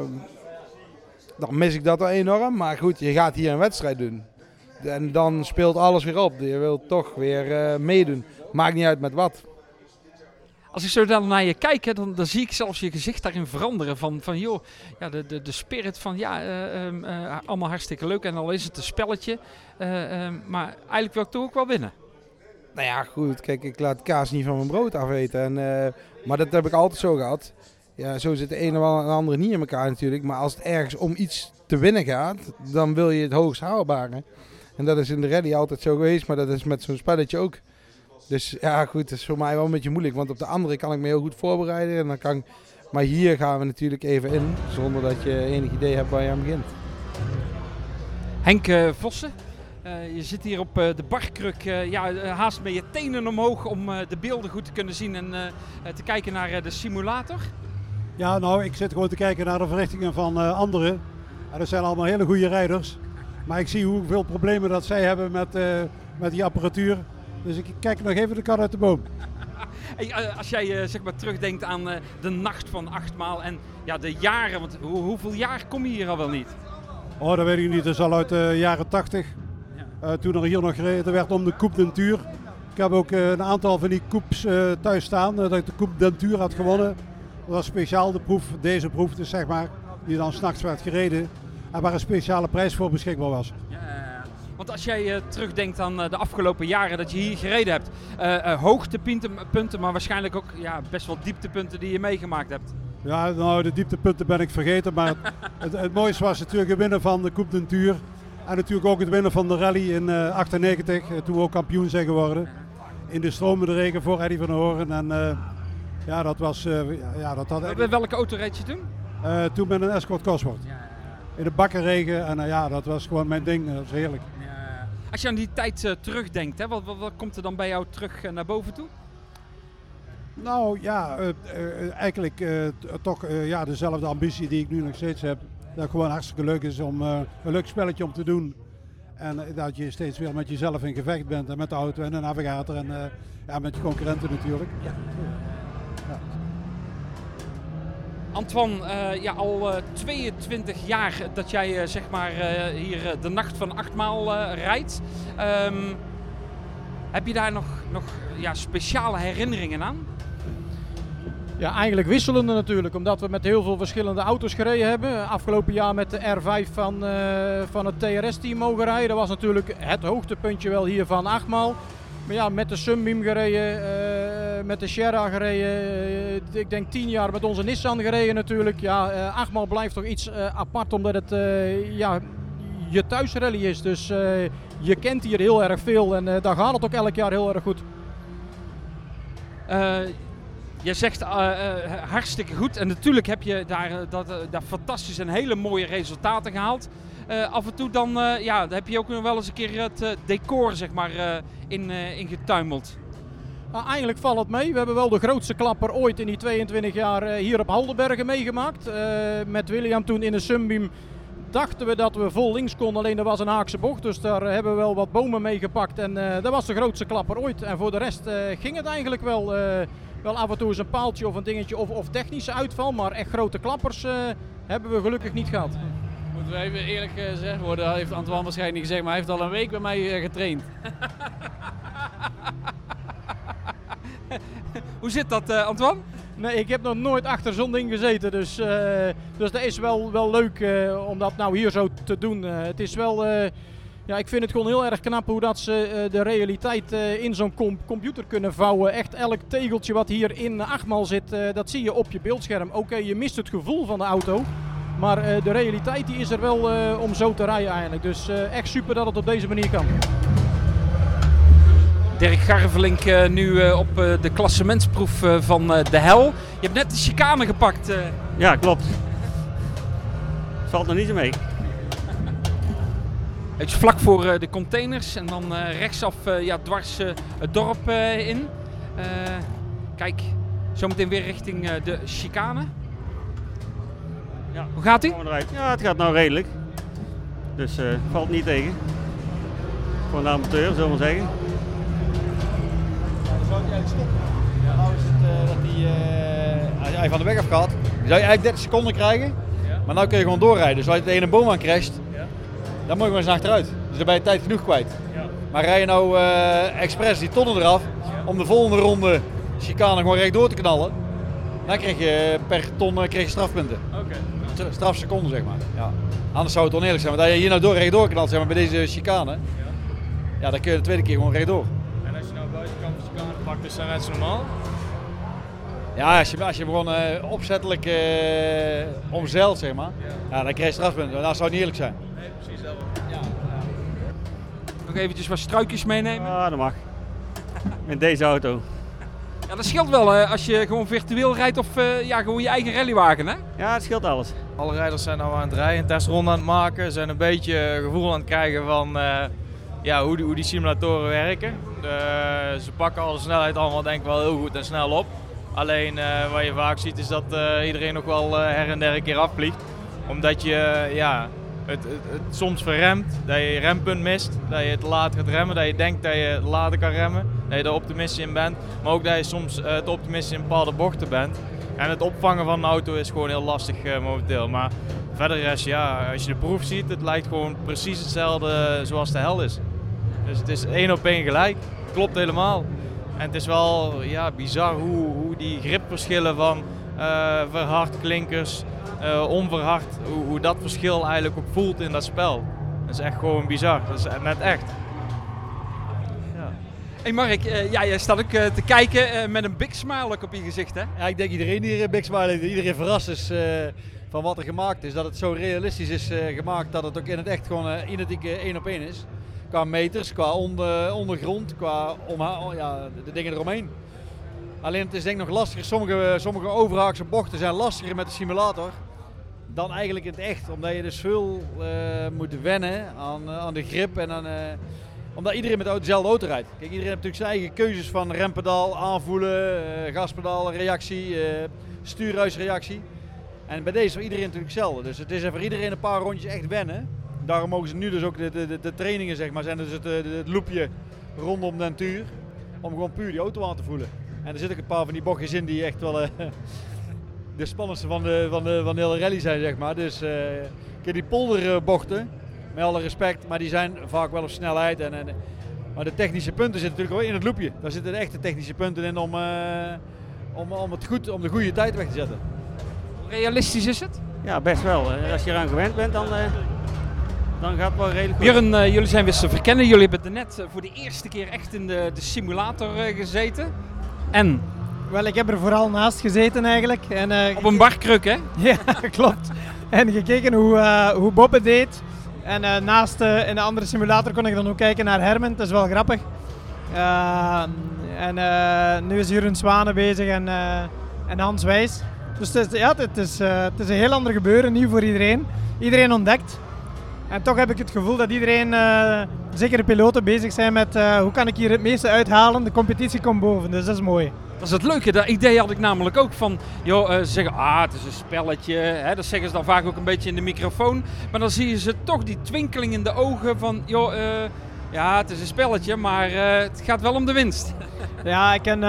dan mis ik dat wel enorm. Maar goed, je gaat hier een wedstrijd doen. En dan speelt alles weer op. Je wilt toch weer eh, meedoen. Maakt niet uit met wat. Als ik zo dan naar je kijk, hè, dan, dan zie ik zelfs je gezicht daarin veranderen. Van, van joh, ja, de, de, de spirit van ja, eh, ehm, eh, allemaal hartstikke leuk. En al is het een spelletje. eh, ehm, maar eigenlijk wil ik toch ook wel winnen. Nou ja, goed. Kijk, ik laat kaas niet van mijn brood afeten. En, eh, maar dat heb ik altijd zo gehad. Ja, zo zit de ene wel en de andere niet in elkaar natuurlijk. Maar als het ergens om iets te winnen gaat, dan wil je het hoogst haalbare. En dat is in de rally altijd zo geweest, maar dat is met zo'n spelletje ook. Dus ja, goed, dat is voor mij wel een beetje moeilijk. Want op de andere kan ik me heel goed voorbereiden. En dan kan. Maar hier gaan we natuurlijk even in, zonder dat je enig idee hebt waar je aan begint. Henk eh, Vossen, eh, je zit hier op eh, de barkruk, eh, ja, haast met je tenen omhoog om de beelden goed te kunnen zien en te kijken naar de simulator. Ja, nou, ik zit gewoon te kijken naar de verrichtingen van anderen. En dat zijn allemaal hele goede rijders. Maar ik zie hoeveel problemen dat zij hebben met, met die apparatuur. Dus ik kijk nog even de kat uit de boom. [laughs] Hey, als jij zeg maar terugdenkt aan de nacht van achtmaal en ja, de jaren, want hoe- hoeveel jaar kom je hier al wel niet? Oh, dat weet ik niet. Dat is al uit de jaren 80. Eh, toen er hier nog gereden werd om de Coupe d'Entuur. Ik heb ook eh, een aantal van die coupes eh, thuis staan. dat ik de Coupe d'Entuur had gewonnen. Dat was speciaal de proef, deze proef dus zeg maar. Die dan s'nachts werd gereden. En waar een speciale prijs voor beschikbaar was. Want als jij terugdenkt aan de afgelopen jaren dat je hier gereden hebt, eh, hoogtepunten, punten, maar waarschijnlijk ook ja, best wel dieptepunten die je meegemaakt hebt. Ja, nou, de dieptepunten ben ik vergeten. Maar het, [laughs] het, het mooiste was natuurlijk het winnen van de Coupe d'Entuur. En natuurlijk ook het winnen van de rally in eh 98. eh, toen we ook kampioen zijn geworden. In de stromende regen voor Eddie van der Hoorn. En eh, ja, dat was... eh, ja, ja, dat had Bij welke auto reed je toen? Eh, toen met een Escort Cosworth. In de bakkenregen. En eh, ja, dat was gewoon mijn ding. Dat was heerlijk. Als je aan die tijd eh, terugdenkt, hè, wat, wat, wat komt er dan bij jou terug eh, naar boven toe? Nou ja, eh, eh, eigenlijk eh, toch eh, ja, dezelfde ambitie die ik nu nog steeds heb. Dat het gewoon hartstikke leuk is om eh, een leuk spelletje om te doen. En eh, dat je steeds weer met jezelf in gevecht bent en met de auto en de navigator en eh, ja, met je concurrenten natuurlijk. Ja. Antoine, eh, ja, al eh, 22 jaar dat jij zeg maar hier de nacht van achtmaal rijdt. Ehm, heb je daar nog, nog ja, speciale herinneringen aan? Ja, eigenlijk wisselende natuurlijk, omdat we met heel veel verschillende auto's gereden hebben. Afgelopen jaar met de R5 van, eh, van het TRS-team mogen rijden. Dat was natuurlijk het hoogtepuntje wel hier van achtmaal. Maar ja, met de Sunbeam gereden, eh, met de Sierra gereden. eh, ik denk tien jaar met onze Nissan gereden natuurlijk. Ja, achtmaal blijft toch iets apart, omdat het ja, je thuisrally is. Dus je kent hier heel erg veel en daar gaat het ook elk jaar heel erg goed. Je zegt eh, eh, hartstikke goed. En natuurlijk heb je daar, eh, dat, daar fantastische en hele mooie resultaten gehaald. Eh, af en toe dan, ja, dan heb je ook nog wel eens een keer het decor zeg maar, in, eh, ingetuimeld. Nou, eigenlijk valt het mee. We hebben wel de grootste klapper ooit in die 22 jaar hier op Haldenbergen meegemaakt. Met William toen in de Sunbeam dachten we dat we vol links konden, alleen er was een haakse bocht. Dus daar hebben we wel wat bomen mee gepakt en dat was de grootste klapper ooit. En voor de rest ging het eigenlijk wel. Eh, wel af en toe eens een paaltje of een dingetje of, of technische uitval, maar echt grote klappers eh, hebben we gelukkig niet gehad. Moeten we even eerlijk eh, gezegd worden, dat heeft Antoine waarschijnlijk niet gezegd, maar hij heeft al een week bij mij eh, getraind. [laughs] Hoe zit dat, eh, Antoine? Nee, ik heb nog nooit achter zo'n ding gezeten. Dus, eh, dus dat is wel, wel leuk eh, om dat nou hier zo te doen. Eh, het is wel... ja, ik vind het gewoon heel erg knap hoe dat ze eh, de realiteit eh, in zo'n com- computer kunnen vouwen. Echt elk tegeltje wat hier in achtmaal zit, eh, dat zie je op je beeldscherm. Oké, je mist het gevoel van de auto. Maar eh, de realiteit die is er wel eh, om zo te rijden eigenlijk. Dus eh, echt super dat het op deze manier kan. Dirk Garvelink eh, nu eh, op eh, de klassementsproef eh, van eh, de hel. Je hebt net de chicane gepakt. eh. Ja, klopt. Valt nog niet zo mee. Het is vlak voor eh, de containers en dan eh, rechtsaf eh, ja, dwars het dorp eh, in. Eh, kijk, zometeen weer richting eh, de chicane. Ja, Hoe gaat ie? Ja, het gaat nou redelijk. Dus eh, valt niet tegen. Voor een amateur, zullen we maar zeggen. Dan zou hij eigenlijk stoppen. Ja, nou is het eh, dat hij, eh, als hij van de weg af gaat, dan zou je eigenlijk 30 seconden krijgen. Maar nu kun je gewoon doorrijden. Dus als je tegen een boom aan crasht, dan moet je gewoon eens achteruit. Dus dan ben je tijd genoeg kwijt. Maar rij je nou eh expres die tonnen eraf, om de volgende ronde chicane gewoon rechtdoor te knallen, dan krijg je per ton eh, krijg je strafpunten. Strafseconden zeg maar. Ja. Anders zou het oneerlijk zijn. Maar dat je hier nou door rechtdoor knalt zeg maar, bij deze chicane, ja. dan kun je de tweede keer gewoon rechtdoor. En als je nou buitenkant van chicane pakt, is dat net zo normaal? Ja, als je, als je hem gewoon eh, opzettelijk eh omzeilt, zeg maar, ja. dan krijg je strafpunten. Dat zou niet eerlijk zijn. Nee, precies dat Ja. Nog eventjes wat struikjes meenemen. Ja, dat mag. Met deze auto. Ja, dat scheelt wel eh, als je gewoon virtueel rijdt of eh, ja, gewoon je eigen rallywagen, hè? Ja, het scheelt alles. Alle rijders zijn nou aan het rijden, een testronde aan het maken. Zijn een beetje gevoel aan het krijgen van eh, ja, hoe, die, hoe die simulatoren werken. De- ze pakken alle snelheid allemaal denk ik wel heel goed en snel op. Alleen eh, wat je vaak ziet is dat eh, iedereen nog wel eh, her en der een keer afvliegt. Omdat je eh, ja, het, het, soms verremt, dat je je rempunt mist. Dat je te laat gaat remmen, dat je denkt dat je later kan remmen. Dat je er optimistisch in bent. Maar ook dat je soms eh, te optimistisch in bepaalde bochten bent. En het opvangen van een auto is gewoon heel lastig eh, momenteel. Maar verder is ja, als je de proef ziet, het lijkt gewoon precies hetzelfde zoals de hel is. Dus het is één op één gelijk. Klopt helemaal. En het is wel ja, bizar hoe, hoe die gripverschillen van eh, verhard klinkers, eh, onverhard, hoe, hoe dat verschil eigenlijk ook voelt in dat spel. Dat is echt gewoon bizar. Dat is net echt. Hey Mark, eh, ja, jij staat ook eh, te kijken eh, met een big smile op je gezicht, hè? Ja, ik denk iedereen die hier een Big Smile heeft, iedereen verrast is eh, van wat er gemaakt is. Dat het zo realistisch is eh, gemaakt dat het ook in het echt gewoon identiek één op één is. Qua meters, qua onder, ondergrond, qua omha- oh, ja, de, de dingen eromheen. Alleen het is denk ik nog lastiger. Sommige, sommige overhaakse bochten zijn lastiger met de simulator dan eigenlijk in het echt. Omdat je dus veel eh, moet wennen aan, eh, aan de grip en eh, omdat iedereen met dezelfde auto rijdt. Kijk, iedereen heeft natuurlijk zijn eigen keuzes van rempedaal, aanvoelen, eh, gaspedaal, reactie, stuurhuisreactie. En bij deze is iedereen natuurlijk hetzelfde. Dus het is voor iedereen een paar rondjes echt wennen. Daarom mogen ze nu dus ook de, de, de, trainingen, zeg maar, zijn dus het, het loopje rondom de natuur. Om gewoon puur die auto aan te voelen. En er zitten ook een paar van die bochtjes in die echt wel [laughs] de spannendste van de, van, de, van de hele rally zijn, zeg maar. Dus eh kijk, die polderbochten, met alle respect, maar die zijn vaak wel op snelheid. En, en, maar de technische punten zitten natuurlijk wel in het loopje. Daar zitten de echte technische punten in om, eh, om, om, het goed, om de goede tijd weg te zetten. Realistisch is het? Ja, best wel. Eh, Als je eraan gewend bent, dan, eh, dan gaat het wel redelijk goed. Björn, jullie zijn weer te verkennen. Jullie hebben er net voor de eerste keer echt in de, de simulator gezeten. En? Wel, ik heb er vooral naast gezeten eigenlijk. En, eh, Op een barkruk, hè? [laughs] ja, klopt. En gekeken hoe, eh, hoe Bob het deed. En eh, naast in de andere simulator kon ik dan ook kijken naar Herman. Dat is wel grappig. En nu is Jeroen Zwanen bezig en, en Hans Wijs. Dus het is, ja, het, is, het is een heel ander gebeuren, nieuw voor iedereen. Iedereen ontdekt. En toch heb ik het gevoel dat iedereen, zeker de piloten, bezig zijn met hoe kan ik hier het meeste uithalen. De competitie komt boven, dus dat is mooi. Dat is het leuke. Dat idee had ik namelijk ook van, joh, eh, ze zeggen, ah, het is een spelletje. Hè, dat zeggen ze dan vaak ook een beetje in de microfoon. Maar dan zie je ze toch die twinkeling in de ogen van, joh, eh, ja, het is een spelletje, maar eh, het gaat wel om de winst. [laughs] Ja, ik ken,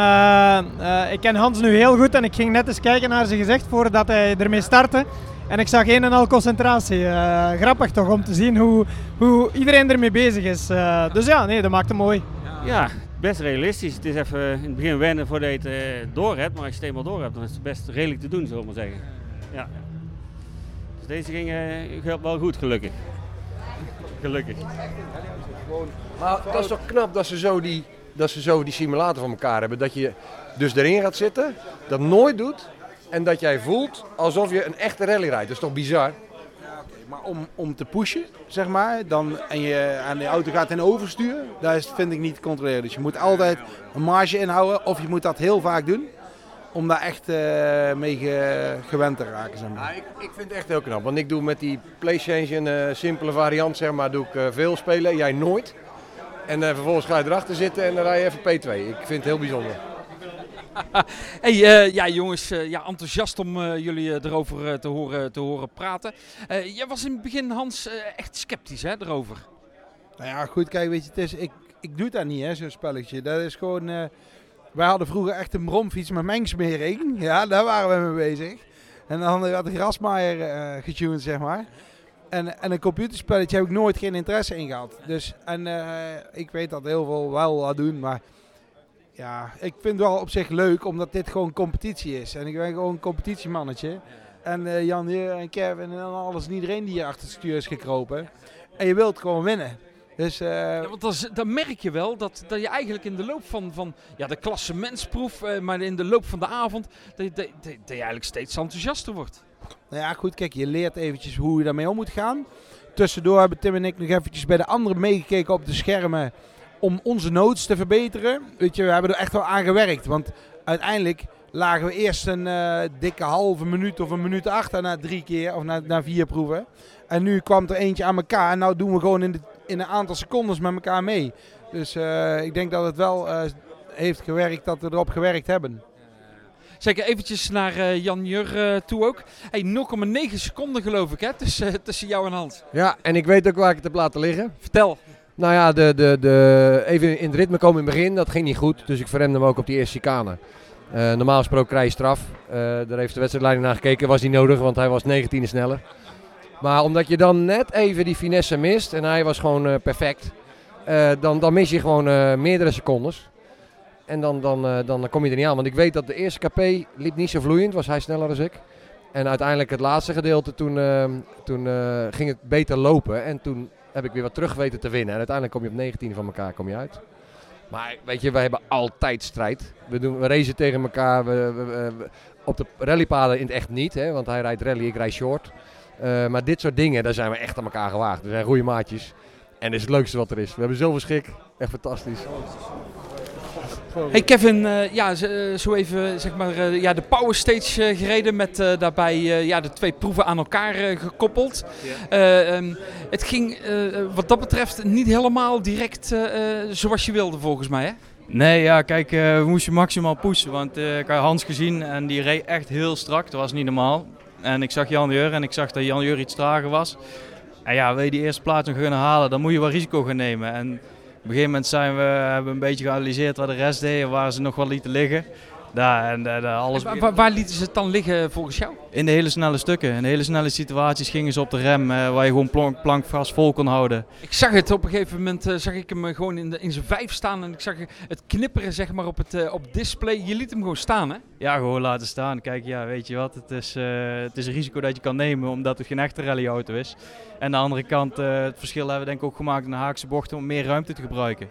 ik ken Hans nu heel goed en ik ging net eens kijken naar zijn gezicht voordat hij ermee startte. En ik zag een en al concentratie. Eh, grappig toch om te zien hoe, hoe iedereen ermee bezig is. Eh, dus ja, nee, dat maakt het mooi. Ja, best realistisch. Het is even in het begin wennen voordat je het eh, door hebt. Maar als je het eenmaal door hebt, dan is het best redelijk te doen, zullen we maar zeggen. Ja. Dus deze ging eh, wel goed, gelukkig. Gelukkig. Maar dat is toch knap dat ze, zo die, dat ze zo die simulator van elkaar hebben. Dat je dus erin gaat zitten, dat nooit doet. En dat jij voelt alsof je een echte rally rijdt. Dat is toch bizar? Maar om, om te pushen, zeg maar, dan, en je aan de auto gaat in overstuur, dat is, vind ik niet te controleren. Dus je moet altijd een marge inhouden, of je moet dat heel vaak doen, om daar echt eh, mee ge- gewend te raken. Zeg maar. ik, ik vind het echt heel knap. Want ik doe met die PlayStation een simpele variant, zeg maar, doe ik eh, veel spelen. Jij nooit. En eh, vervolgens ga je erachter zitten en dan rij je even P2. Ik vind het heel bijzonder. [laughs] hey, eh, ja jongens, eh, ja, enthousiast om eh, jullie erover te, horen, te horen praten. Jij was in het begin, Hans, echt sceptisch hè, erover. Nou ja, goed, kijk, weet je, het is, ik, ik doe dat niet, hè, zo'n spelletje. Dat is gewoon... wij hadden vroeger echt een bromfiets met mengsmering. [laughs] Ja, daar waren we mee bezig. En dan werd de grasmaaier getuned, zeg maar. En, en een computerspelletje heb ik nooit geen interesse in gehad. Dus, en ik weet dat heel veel wel wat doen, maar... Ja, ik vind het wel op zich leuk, omdat dit gewoon competitie is. En ik ben gewoon een competitiemannetje. En eh, Jan Heer en Kevin en alles en iedereen die hier achter het stuur is gekropen. En je wilt gewoon winnen. Dus, eh, Ja, want dan, merk je wel dat, dat je eigenlijk in de loop van, van ja, de klassementsproef, eh, maar in de loop van de avond, dat je, dat, dat- dat je eigenlijk steeds enthousiaster wordt. Nou ja, goed, kijk, je leert eventjes hoe je daarmee om moet gaan. Tussendoor hebben Tim en ik nog eventjes bij de anderen meegekeken op de schermen om onze notes te verbeteren. Weet je, we hebben er echt wel aan gewerkt. Want uiteindelijk lagen we eerst een eh, dikke halve minuut of een minuut achter na drie keer of na, na vier proeven. En nu kwam er eentje aan elkaar en nou doen we gewoon in, de, in een aantal secondes met elkaar mee. Dus eh, ik denk dat het wel eh, heeft gewerkt, dat we erop gewerkt hebben. Zeker eventjes naar eh, Jan Jur eh, toe ook. Hey, 0,9 seconden geloof ik hè, tussen, tussen jou en Hans. Ja, en ik weet ook waar ik het heb laten liggen. Vertel. Nou ja, de, de, de, even in het ritme komen in het begin, dat ging niet goed. Dus ik verremde hem ook op die eerste chicane. Eh, normaal gesproken krijg je straf. Eh, daar heeft de wedstrijdleiding naar gekeken. Was niet nodig, want hij was 19 sneller. Maar omdat je dan net even die finesse mist en hij was gewoon eh, perfect. dan, dan mis je gewoon meerdere secondes. En dan, dan, dan kom je er niet aan. Want ik weet dat de eerste KP liep niet zo vloeiend. Was hij sneller dan ik. En uiteindelijk het laatste gedeelte, toen, toen ging het beter lopen. En toen heb ik weer wat terug weten te winnen. En uiteindelijk kom je op 19 van elkaar kom je uit. Maar weet je, wij hebben altijd strijd. We, doen, we racen tegen elkaar. We, op de rallypaden in het echt niet. Hè, want hij rijdt rally, ik rijd short. Eh, maar dit soort dingen, daar zijn we echt aan elkaar gewaagd. We zijn goede maatjes. En dat is het leukste wat er is. We hebben zoveel schik. Echt fantastisch. Hey Kevin, eh, ja, eh, zo even zeg maar, eh, ja, de power stage eh, gereden met eh, daarbij eh, ja, de twee proeven aan elkaar eh, gekoppeld. Eh, ehm, het ging eh, wat dat betreft niet helemaal direct eh, eh, zoals je wilde volgens mij hè? Nee, ja, kijk, eh, we moesten maximaal pushen. Want eh, ik had Hans gezien en die reed echt heel strak. Dat was niet normaal. En ik zag Jan Jur en ik zag dat Jan Jur iets trager was. En ja, wil je die eerste plaats nog kunnen halen, dan moet je wel risico gaan nemen. En een gegeven moment zijn we, hebben we een beetje geanalyseerd wat de rest deed en waar ze nog wel lieten liggen. Daar, en, eh, daar alles Wa- wa- waar lieten ze het dan liggen volgens jou? in de hele snelle stukken. In de hele snelle situaties gingen ze op de rem, eh, waar je gewoon plank, plankvast vol kon houden. Ik zag het op een gegeven moment, eh, zag ik hem gewoon in, de, in zijn vijf staan en ik zag het knipperen zeg maar op het op display. Je liet hem gewoon staan hè? Ja, gewoon laten staan. Kijk, ja, weet je wat, het is, eh, het is een risico dat je kan nemen omdat het geen echte rallyauto is. En aan de andere kant, eh, het verschil hebben we denk ik ook gemaakt in de Haakse bochten om meer ruimte te gebruiken.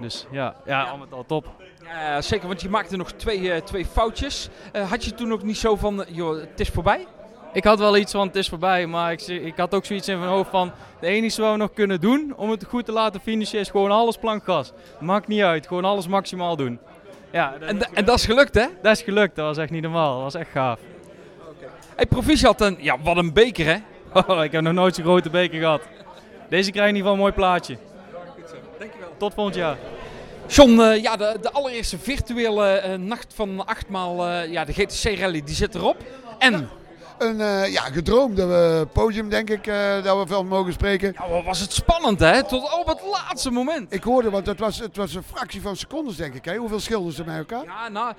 Dus ja, ja, al met al top. Ja, zeker, want je maakte nog twee, eh, twee foutjes. Eh, had je toen ook niet zo van, eh, joh, het is voorbij? Ik had wel iets van het is voorbij, maar ik, ik had ook zoiets in mijn hoofd van de enige wat we nog kunnen doen om het goed te laten finishen is gewoon alles plankgas. Maakt niet uit, gewoon alles maximaal doen. Ja, En, en dat is gelukt hè? Dat is gelukt, dat was echt niet normaal, dat was echt gaaf. Hey, Proficiat, en ja, wat een beker hè? [laughs] Oh, ik heb nog nooit zo'n grote beker gehad. Deze krijgt in ieder geval een mooi plaatje. Tot volgend jaar. John, eh, ja, de, de allereerste virtuele eh, nacht van achtmaal, eh ja, de GTC Rally, die zit erop. En? Een eh, ja, gedroomde eh, podium, denk ik, eh, dat we van mogen spreken. Ja, wat was het spannend, hè? Tot op het laatste moment. Ik hoorde, want het was, het was een fractie van secondes, denk ik. Hè? Hoeveel schilden ze bij elkaar? Ja, nou,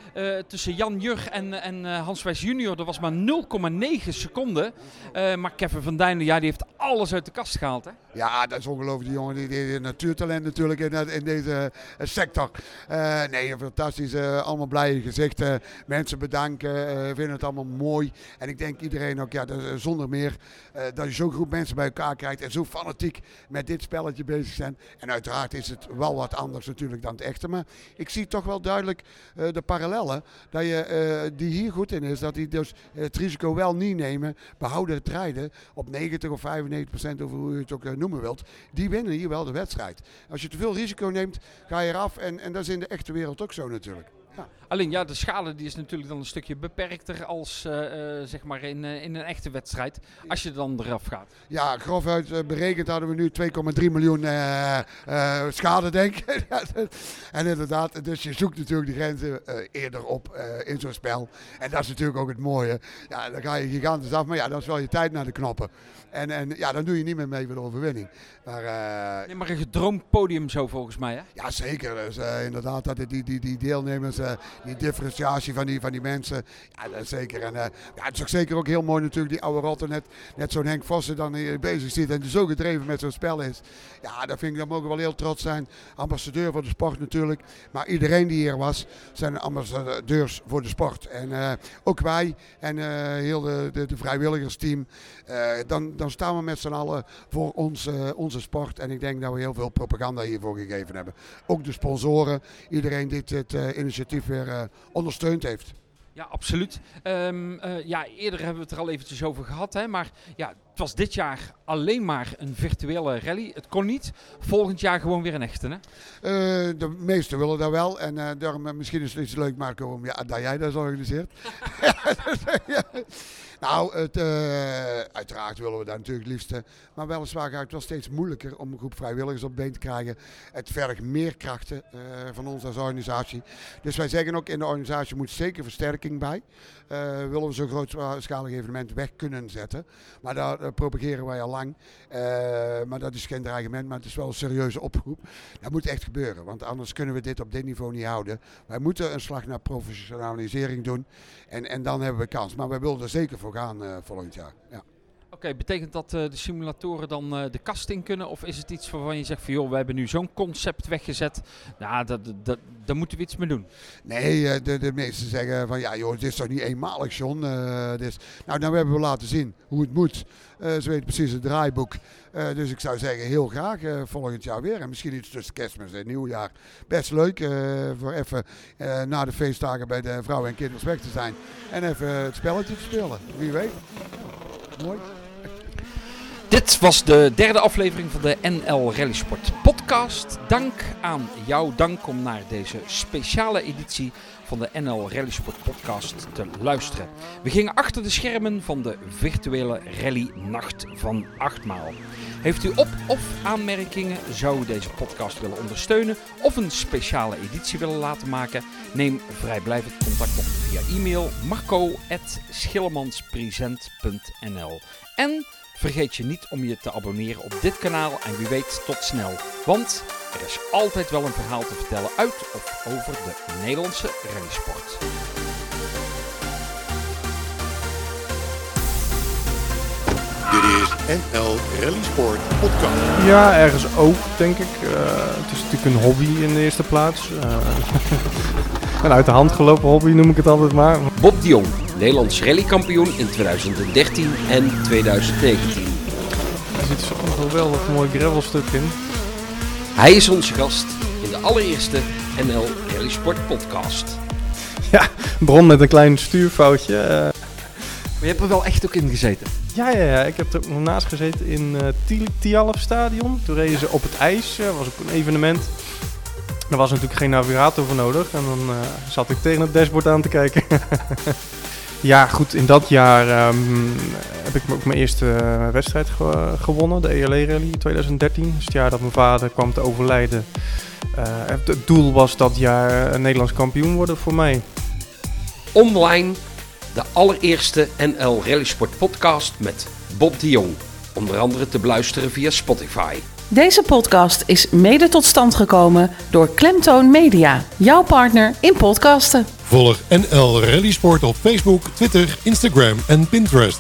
tussen Jan Jurg en, en Hans Wijs junior, dat was maar 0,9 seconden. Maar Kevin van Dijnen, ja, die heeft alles uit de kast gehaald, hè? Ja, dat is ongelooflijk. Die jongen, die, die, die natuurtalent natuurlijk in, in deze sector. Nee, fantastisch. allemaal blije gezichten. Mensen bedanken. vinden het allemaal mooi. En ik denk iedereen ook, ja, zonder meer eh, dat je zo'n groep mensen bij elkaar krijgt. En zo fanatiek met dit spelletje bezig zijn. En uiteraard is het wel wat anders natuurlijk dan het echte. Maar ik zie toch wel duidelijk eh, de parallellen. Dat je, eh, die hier goed in is. Dat die dus het risico wel niet nemen. Behouden het rijden op 90 of 95 procent, of hoe je het ook noemen wilt. Die winnen hier wel de wedstrijd. Als je te veel risico neemt, ga je eraf. En, en dat is in de echte wereld ook zo natuurlijk. Ja. Alleen ja, de schade die is natuurlijk dan een stukje beperkter als eh, eh, zeg maar in, eh, in een echte wedstrijd. Als je dan eraf gaat. Ja, grofuit berekend hadden we nu 2,3 miljoen schade, denk ik. [laughs] en inderdaad, dus je zoekt natuurlijk die grenzen eerder op in zo'n spel. En dat is natuurlijk ook het mooie. Ja, dan ga je gigantisch af, maar ja, dan is wel je tijd naar de knoppen. En, en ja, dan doe je niet meer mee voor de overwinning. Maar, eh, Nee, maar een gedroomd podium zo volgens mij, hè? ja, zeker. Dus, inderdaad, dat die, die, die deelnemers, die differentiatie van die, van die mensen. Ja, dat is zeker. En eh, ja, het is ook zeker ook heel mooi natuurlijk, die oude rotte. Net, net zo'n Henk Vossen dan hier bezig ziet en zo gedreven met zo'n spel is. Ja, daar vind ik, daar mogen we wel heel trots zijn. Ambassadeur voor de sport natuurlijk. Maar iedereen die hier was, zijn ambassadeurs voor de sport. En eh, ook wij en eh, heel de, de, vrijwilligersteam. Dan, dan staan we met z'n allen voor ons, eh, onze sport. En ik denk dat we heel veel propaganda hiervoor gegeven hebben. Ook de sponsoren, iedereen die dit initiatief weer eh, ondersteund heeft. Ja, absoluut. Ehm, eh, ja, eerder hebben we het er al eventjes over gehad, hè? maar ja, Het was dit jaar alleen maar een virtuele rally. Het kon niet. Volgend jaar gewoon weer een echte, hè? Eh, de meesten willen dat wel. En eh, daarom, eh, misschien is het iets leuk, Marco, om, ja, dat jij dat organiseert. [laughs] [laughs] Nou, het, uiteraard willen we dat natuurlijk het liefste. Maar weliswaar gaat het wel steeds moeilijker om een groep vrijwilligers op been te krijgen. Het vergt meer krachten van ons als organisatie. Dus wij zeggen ook in de organisatie moet zeker versterking bij. Willen we zo'n grootschalig evenement weg kunnen zetten. Maar daar eh, propageren wij al lang. Eh, maar dat is geen dreigement, maar het is wel een serieuze oproep. Dat moet echt gebeuren, want anders kunnen we dit op dit niveau niet houden. Wij moeten een slag naar professionalisering doen en, en dan hebben we kans. Maar wij willen er zeker voor gaan eh, volgend jaar. Ja. Oké, betekent dat eh, de simulatoren dan eh, de kast in kunnen? Of is het iets waarvan je zegt van joh, we hebben nu zo'n concept weggezet. Nou, dat, dat, daar moeten we iets mee doen. Nee, eh, de, de meesten zeggen van ja joh, dit is toch niet eenmalig John. is... Nou, nou hebben we laten zien hoe het moet. Ze weten precies het draaiboek. Dus ik zou zeggen heel graag volgend jaar weer. En misschien iets tussen kerstmis en nieuwjaar. Best leuk voor even na de feestdagen bij de vrouwen en kinderen weg te zijn. En even het spelletje te spelen. Wie weet. Mooi. Dit was de derde aflevering van de NL Rally Sport podcast. Dank aan jou, dank om naar deze speciale editie van de NL Rally Sport podcast te luisteren. We gingen achter de schermen van de virtuele rally nacht van Achtmaal. Heeft u op- of aanmerkingen, zou u deze podcast willen ondersteunen of een speciale editie willen laten maken? Neem vrijblijvend contact op via e-mail marco.schillemanspresent.nl En vergeet je niet om je te abonneren op dit kanaal en wie weet tot snel. Want er is altijd wel een verhaal te vertellen uit of over de Nederlandse rallysport. Dit is NL Rally Sport Podcast. Ja, ergens ook, denk ik. Eh, het is natuurlijk een hobby in de eerste plaats. Eh, [laughs] een uit de hand gelopen hobby noem ik het altijd maar. Bob de Jong, Nederlands rallykampioen in 2013 en 2019. Er zit zo'n geweldig mooi gravelstuk in. Hij is onze gast in de allereerste NL Rally Sport podcast. Ja, bron met een klein stuurfoutje. eh. Maar je hebt er wel echt ook in gezeten. Ja, ja, ja, ik heb er ook nog naast gezeten in het uh, Tialf Stadion. Toen reden ze op het ijs, dat was ook een evenement. Er was natuurlijk geen navigator voor nodig en dan uh, zat ik tegen het dashboard aan te kijken. [laughs] ja, goed, in dat jaar um, heb ik ook mijn eerste uh, wedstrijd ge gewonnen, de ELE Rally 2013. Dus het jaar dat mijn vader kwam te overlijden. Uh, het doel was dat jaar Nederlands kampioen worden voor mij. Online de allereerste NL Rally Sport podcast met Bob de Jong. Onder andere te beluisteren via Spotify. Deze podcast is mede tot stand gekomen door Klemtoon Media, jouw partner in podcasten. Volg NL Rally Sport op Facebook, Twitter, Instagram en Pinterest.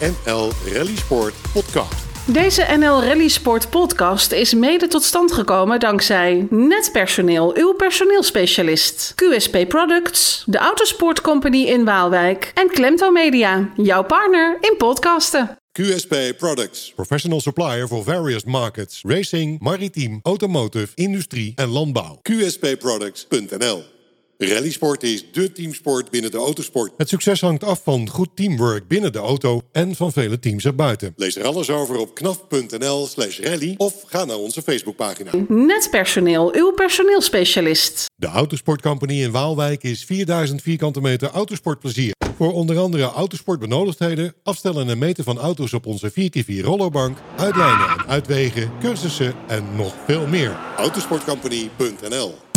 NL Rally Sport podcast. Deze NL Rally Sport podcast is mede tot stand gekomen dankzij Netpersoneel, uw personeelspecialist, QSP Products, de Autosport Company in Waalwijk en Klemto Media, jouw partner in podcasten. QSP Products, professional supplier for various markets, racing, maritiem, automotive, industrie en landbouw. QSPproducts.nl Rallysport is dé teamsport binnen de autosport. Het succes hangt af van goed teamwork binnen de auto en van vele teams erbuiten. Lees er alles over op knaf.nl slash rally of ga naar onze Facebookpagina. Netpersoneel, uw personeelspecialist. De Autosport Company in Waalwijk is 4000 vierkante meter autosportplezier. Voor onder andere autosportbenodigdheden, afstellen en meten van auto's op onze 4x4 rollerbank, uitlijnen en uitwegen, cursussen en nog veel meer. Autosportcompany.nl